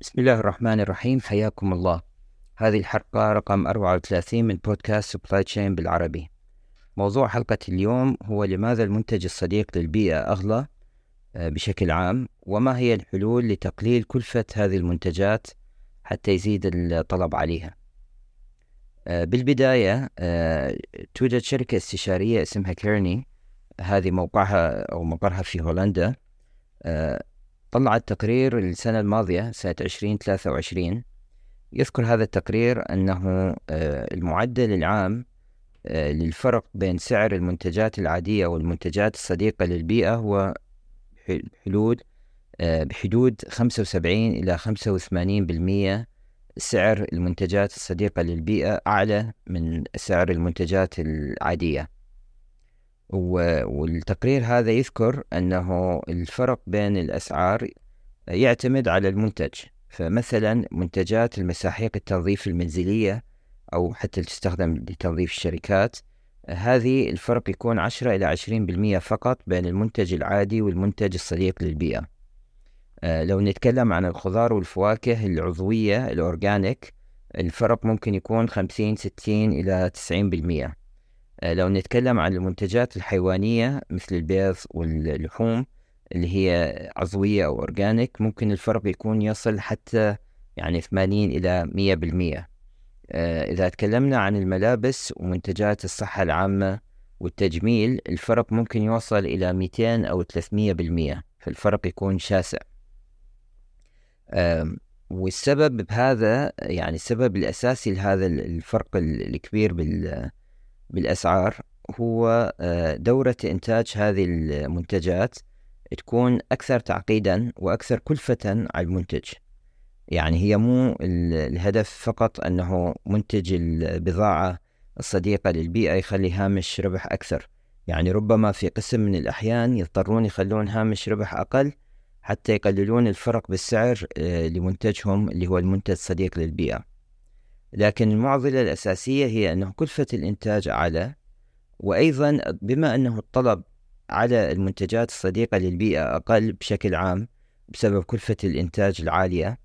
بسم الله الرحمن الرحيم. حياكم الله. هذه الحلقة رقم 34 من بودكاست supply chain بالعربي. موضوع حلقة اليوم هو لماذا المنتج الصديق للبيئة أغلى آه، بشكل عام وما هي الحلول لتقليل كلفة هذه المنتجات حتى يزيد الطلب عليها. آه، بالبداية آه، توجد شركة استشارية اسمها كيرني هذه موقعها أو مقرها في هولندا. طلعت تقرير السنة الماضية سنة 2023 يذكر هذا التقرير أنه المعدل العام للفرق بين سعر المنتجات العادية والمنتجات الصديقة للبيئة هو آه، بحدود 75 إلى 85% سعر المنتجات الصديقة للبيئة أعلى من سعر المنتجات العادية. والتقرير هذا يذكر أنه الفرق بين الأسعار يعتمد على المنتج. فمثلا منتجات المساحيق التنظيف المنزلية أو حتى تستخدم لتنظيف الشركات هذه الفرق يكون 10 إلى 20% فقط بين المنتج العادي والمنتج الصديق للبيئة. آه، لو نتكلم عن الخضار والفواكه العضوية الأورجانيك الفرق ممكن يكون 50 60 إلى 90% آه، لو نتكلم عن المنتجات الحيوانية مثل البيض واللحوم اللي هي عضوية أو أورجانيك ممكن الفرق يكون يصل حتى يعني 80 إلى 100% آه، إذا تكلمنا عن الملابس ومنتجات الصحة العامة والتجميل الفرق ممكن يوصل إلى 200 أو 300% فالفرق يكون شاسع. والسبب بهذا يعني السبب الأساسي لهذا الفرق الكبير بالأسعار هو آه، دورة إنتاج هذه المنتجات تكون أكثر تعقيدا وأكثر كلفة على المنتج. يعني هي مو الهدف فقط أنه منتج البضاعة الصديقة للبيئة يخلي هامش ربح أكثر. يعني ربما في قسم من الأحيان يضطرون يخلون هامش ربح أقل حتى يقللون الفرق بالسعر آه، لمنتجهم اللي هو المنتج الصديق للبيئة. لكن المعضلة الأساسية هي أنه كلفة الإنتاج أعلى وأيضا بما أنه الطلب على المنتجات الصديقة للبيئة أقل بشكل عام بسبب كلفة الإنتاج العالية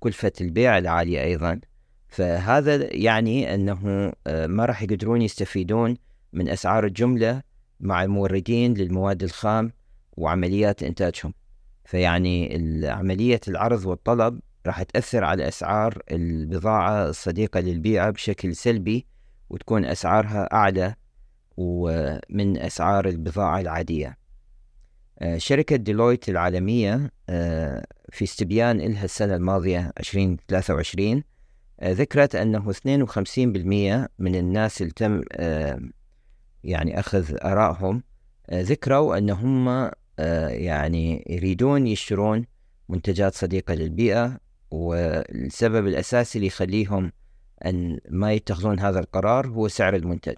كلفة البيع العالية أيضا. فهذا يعني أنه آه، ما راح يقدرون يستفيدون من أسعار الجملة مع الموردين للمواد الخام وعمليات إنتاجهم. فيعني عملية العرض والطلب راح تأثر على أسعار البضاعة الصديقة للبيئة بشكل سلبي وتكون أسعارها أعلى ومن أسعار البضاعة العادية. آه، شركة ديلويت العالمية آه، في استبيان إلها السنة الماضية 2023 آه، ذكرت أنه 52% من الناس اللي تم يعني أخذ آرائهم ذكروا أن هم يعني يريدون يشترون منتجات صديقة للبيئة والسبب الأساسي اللي يخليهم أن ما يتخذون هذا القرار هو سعر المنتج.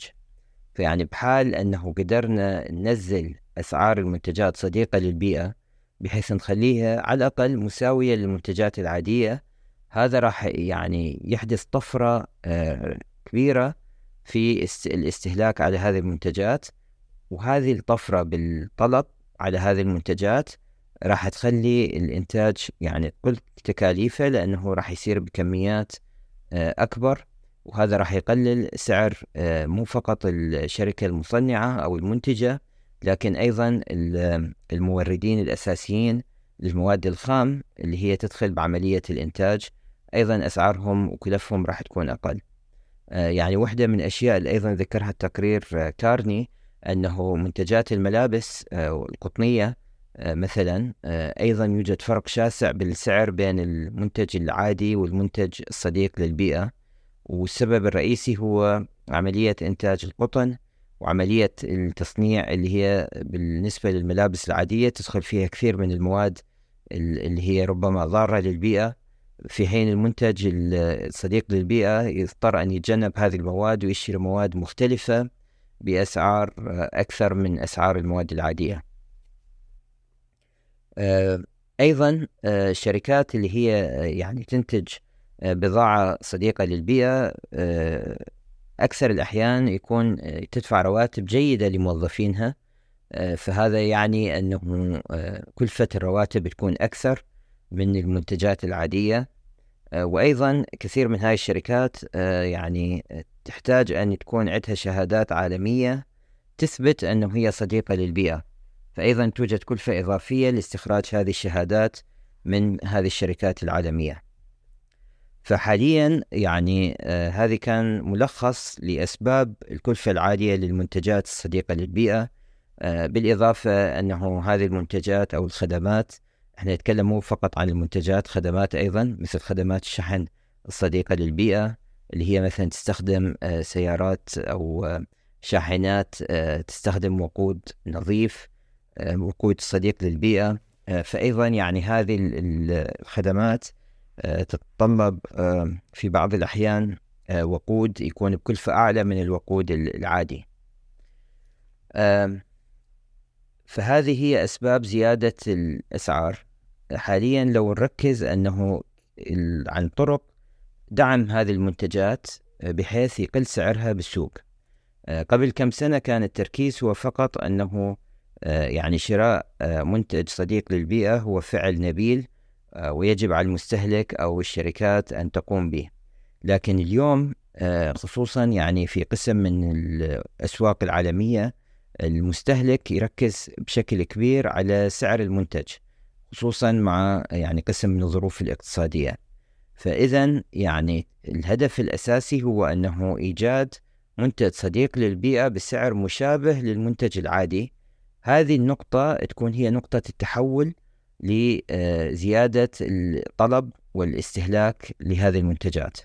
فيعني بحال أنه قدرنا ننزل أسعار المنتجات صديقة للبيئة بحيث نخليها على الأقل مساوية للمنتجات العادية هذا راح يعني يحدث طفرة آه، كبيرة في الاستهلاك على هذه المنتجات. وهذه الطفرة بالطلب على هذه المنتجات راح تخلي الإنتاج يعني تقل تكاليفه لأنه راح يصير بكميات آه، أكبر وهذا راح يقلل سعر آه، مو فقط الشركة المصنعة أو المنتجة لكن أيضا الموردين الأساسيين للمواد الخام اللي هي تدخل بعملية الإنتاج. أيضا أسعارهم وكلفهم راح تكون أقل. آه، يعني واحدة من الأشياء اللي أيضا ذكرها التقرير كارني أنه منتجات الملابس القطنية مثلا أيضا يوجد فرق شاسع بالسعر بين المنتج العادي والمنتج الصديق للبيئة. والسبب الرئيسي هو عملية إنتاج القطن وعملية التصنيع اللي هي بالنسبة للملابس العادية. تدخل فيها كثير من المواد اللي هي ربما ضارة للبيئة. في حين المنتج الصديق للبيئة يضطر أن يتجنب هذه المواد ويشتري مواد مختلفة بأسعار أكثر من أسعار المواد العادية. آه، الشركات آه، اللي هي آه، يعني تنتج بضاعة صديقة للبيئة أكثر الأحيان يكون تدفع رواتب جيدة لموظفينها فهذا يعني أنه كلفة الرواتب تكون أكثر من المنتجات العادية. وأيضا كثير من هاي الشركات يعني تحتاج أن تكون عندها شهادات عالمية تثبت أنه هي صديقة للبيئة. فأيضا توجد كلفة إضافية لاستخراج هذه الشهادات من هذه الشركات العالمية. فحاليا يعني آه هذه كان ملخص لأسباب الكلفة العالية للمنتجات الصديقة للبيئة. آه بالإضافة أنه هذه المنتجات أو الخدمات إحنا نتكلم مو فقط عن المنتجات خدمات أيضا مثل خدمات الشحن الصديقة للبيئة اللي هي مثلا تستخدم آه سيارات أو آه، شاحنات آه، تستخدم وقود نظيف. وقود صديق للبيئة. فأيضا يعني هذه الخدمات آه، تتطلب آه، في بعض الأحيان آه، وقود يكون بكلفة أعلى من الوقود العادي. فهذه هي أسباب زيادة الأسعار. حاليا لو نركز أنه عن طرق دعم هذه المنتجات بحيث يقل سعرها بالسوق. قبل كم سنة كان التركيز هو فقط أنه يعني شراء منتج صديق للبيئة هو فعل نبيل آه، ويجب على المستهلك أو الشركات أن تقوم به. لكن اليوم آه، خصوصا يعني في قسم من الأسواق العالمية المستهلك يركز بشكل كبير على سعر المنتج خصوصا مع يعني قسم من الظروف الاقتصادية. فإذا يعني الهدف الأساسي هو أنه إيجاد منتج صديق للبيئة بسعر مشابه للمنتج العادي هذه النقطة تكون هي نقطة التحول لزيادة الطلب والاستهلاك لهذه المنتجات.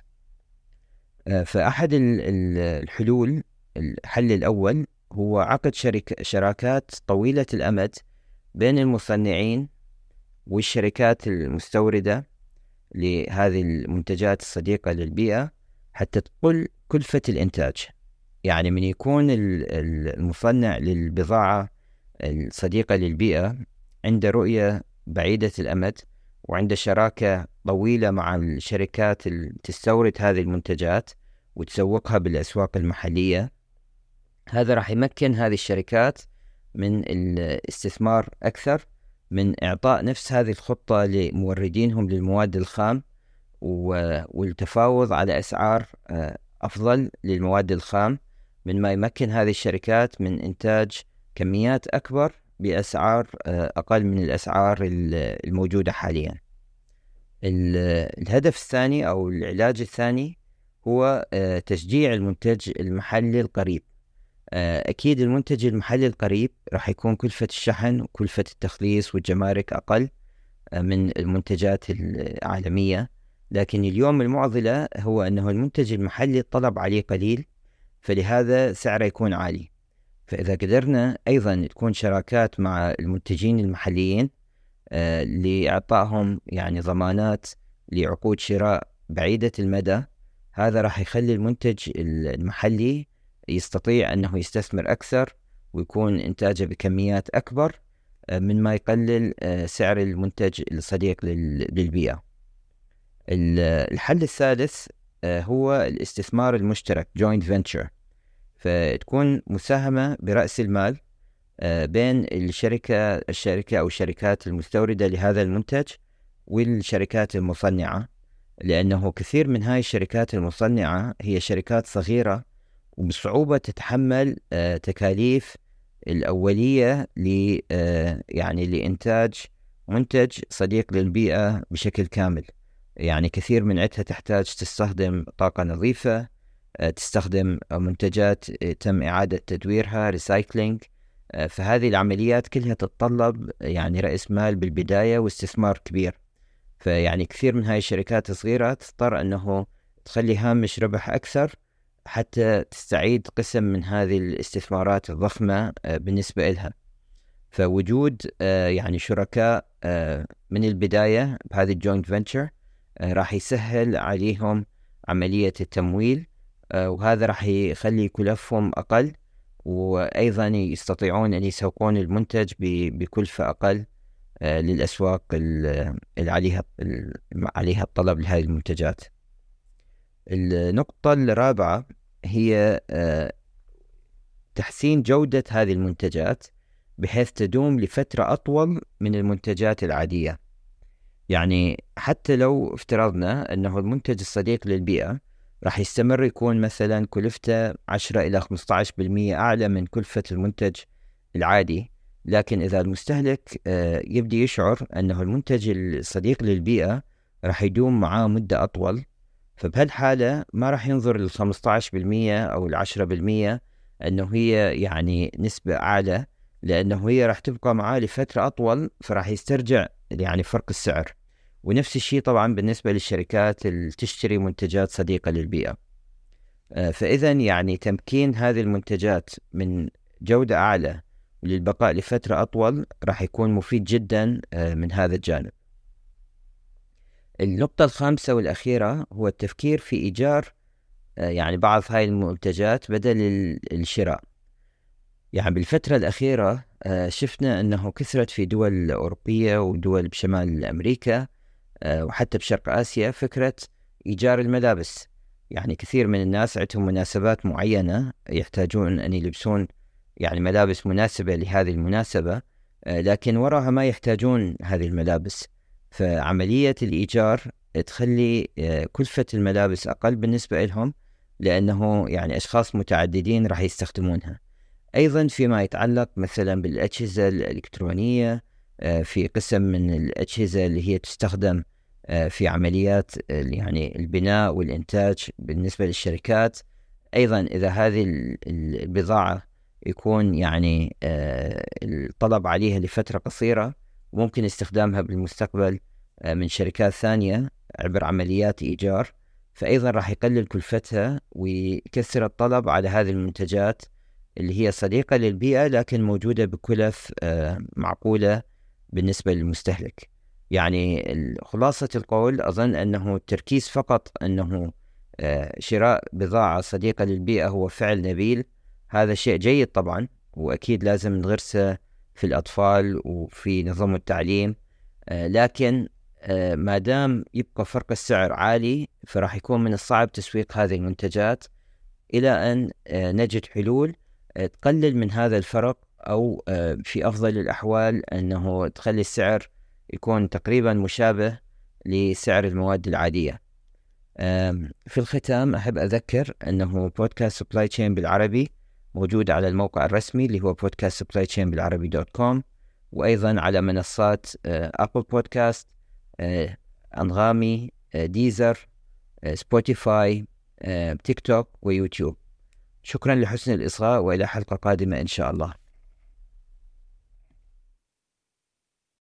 آه، فأحد الحلول الحل الأول هو عقد شركة شراكات طويلة الأمد بين المصنعين والشركات المستوردة لهذه المنتجات الصديقة للبيئة حتى تقل كلفة الإنتاج. يعني من يكون المصنع للبضاعة الصديقة للبيئة عنده رؤية بعيدة الأمد وعنده شراكة طويلة مع الشركات اللي تستورد هذه المنتجات وتسوقها بالأسواق المحلية. هذا راح يمكن هذه الشركات من الاستثمار أكثر من إعطاء نفس هذه الخطة لموردينهم للمواد الخام والتفاوض على أسعار آه، أفضل للمواد الخام. من ما يمكن هذه الشركات من إنتاج كميات أكبر بأسعار آه، أقل من الأسعار الموجودة حاليا. الهدف الثاني أو العلاج الثاني هو آه، تشجيع المنتج المحلي القريب. آه، أكيد المنتج المحلي القريب راح يكون كلفة الشحن وكلفة التخليص والجمارك أقل من المنتجات العالمية. لكن اليوم المعضلة هو أنه المنتج المحلي الطلب عليه قليل فلهذا سعره يكون عالي. فإذا قدرنا أيضا تكون شراكات مع المنتجين المحليين آه لإعطائهم يعني ضمانات لعقود شراء بعيدة المدى هذا راح يخلي المنتج المحلي يستطيع أنه يستثمر أكثر ويكون إنتاجه بكميات أكبر آه من ما يقلل آه سعر المنتج الصديق للبيئة. الحل الثالث هو الاستثمار المشترك joint venture. فتكون مساهمة برأس المال آه، بين الشركة الشركة أو الشركات المستوردة لهذا المنتج والشركات المصنعة لأنه كثير من هاي الشركات المصنعة هي شركات صغيرة وبصعوبة تتحمل آه، تكاليف الأولية ل آه، يعني لإنتاج منتج صديق للبيئة بشكل كامل. يعني كثير من عدها تحتاج تستخدم طاقة نظيفة تستخدم منتجات آه، تم إعادة تدويرها ريسايكلينج آه، فهذه العمليات كلها تتطلب يعني رأس مال بالبداية واستثمار كبير. فيعني كثير من هاي الشركات الصغيرة تضطر أنه تخلي هامش ربح أكثر حتى تستعيد قسم من هذه الاستثمارات الضخمة بالنسبة لها فوجود يعني شركاء من البداية بهذه الجوينت فينتشر راح يسهل عليهم عملية التمويل. آه، وهذا راح يخلي كلفهم أقل وأيضا يستطيعون أن يسوقون المنتج بكلفة أقل آه، للأسواق اللي عليها عليها الطلب لهذه المنتجات. النقطة الرابعة هي آه، تحسين جودة هذه المنتجات بحيث تدوم لفترة أطول من المنتجات العادية. يعني حتى لو افترضنا أنه المنتج الصديق للبيئة راح يستمر يكون مثلا كلفته 10 إلى 15% أعلى من كلفة المنتج العادي. لكن إذا المستهلك آه، يبدي يشعر أنه المنتج الصديق للبيئة راح يدوم معاه مدة أطول. فبهالحالة ما راح ينظر لل 15% أو ال 10% أنه هي يعني نسبة أعلى لأنه هي راح تبقى معاه لفترة أطول فراح يسترجع يعني فرق السعر. ونفس الشيء طبعا بالنسبة للشركات اللي تشتري منتجات صديقة للبيئة. آه، فإذا يعني تمكين هذه المنتجات من جودة أعلى للبقاء لفترة أطول راح يكون مفيد جدا آه، من هذا الجانب. النقطة الخامسة والأخيرة هو التفكير في إيجار آه، يعني بعض هاي المنتجات بدل الشراء. يعني بالفترة الأخيرة شفنا أنه كثرت في دول أوروبية ودول بشمال أمريكا وحتى بشرق آسيا فكرة إيجار الملابس. يعني كثير من الناس عندهم مناسبات معينة يحتاجون أن يلبسون يعني ملابس مناسبة لهذه المناسبة آه، لكن وراها ما يحتاجون هذه الملابس. فعملية الإيجار تخلي آه، كلفة الملابس أقل بالنسبة لهم لأنه يعني أشخاص متعددين راح يستخدمونها. أيضا فيما يتعلق مثلا بالأجهزة الإلكترونية آه، في قسم من الأجهزة اللي هي تستخدم في عمليات يعني البناء والإنتاج بالنسبة للشركات. أيضا إذا هذه البضاعة يكون يعني آه، الطلب عليها لفترة قصيرة وممكن استخدامها بالمستقبل آه، من شركات ثانية عبر عمليات إيجار. فأيضا راح يقلل كلفتها ويكثر الطلب على هذه المنتجات اللي هي صديقة للبيئة لكن موجودة بكلف آه، معقولة بالنسبة للمستهلك. يعني خلاصة القول أظن أنه التركيز فقط أنه شراء بضاعة صديقة للبيئة هو فعل نبيل. هذا شيء جيد طبعا وأكيد لازم نغرسه في الأطفال وفي نظام التعليم آه، لكن آه، ما دام يبقى فرق السعر عالي فراح يكون من الصعب تسويق هذه المنتجات. إلى أن آه، نجد حلول تقلل من هذا الفرق أو في أفضل الأحوال أنه تخلي السعر يكون تقريبا مشابه لسعر المواد العادية. في الختام أحب أذكر أنه بودكاست سبلاي تشين بالعربي موجود على الموقع الرسمي اللي هو بودكاست supply chain بالعربي dot com وأيضا على منصات Apple Podcast أنغامي Deezer Spotify تيك توك ويوتيوب. شكرا لحسن الإصغاء وإلى حلقة قادمة إن شاء الله.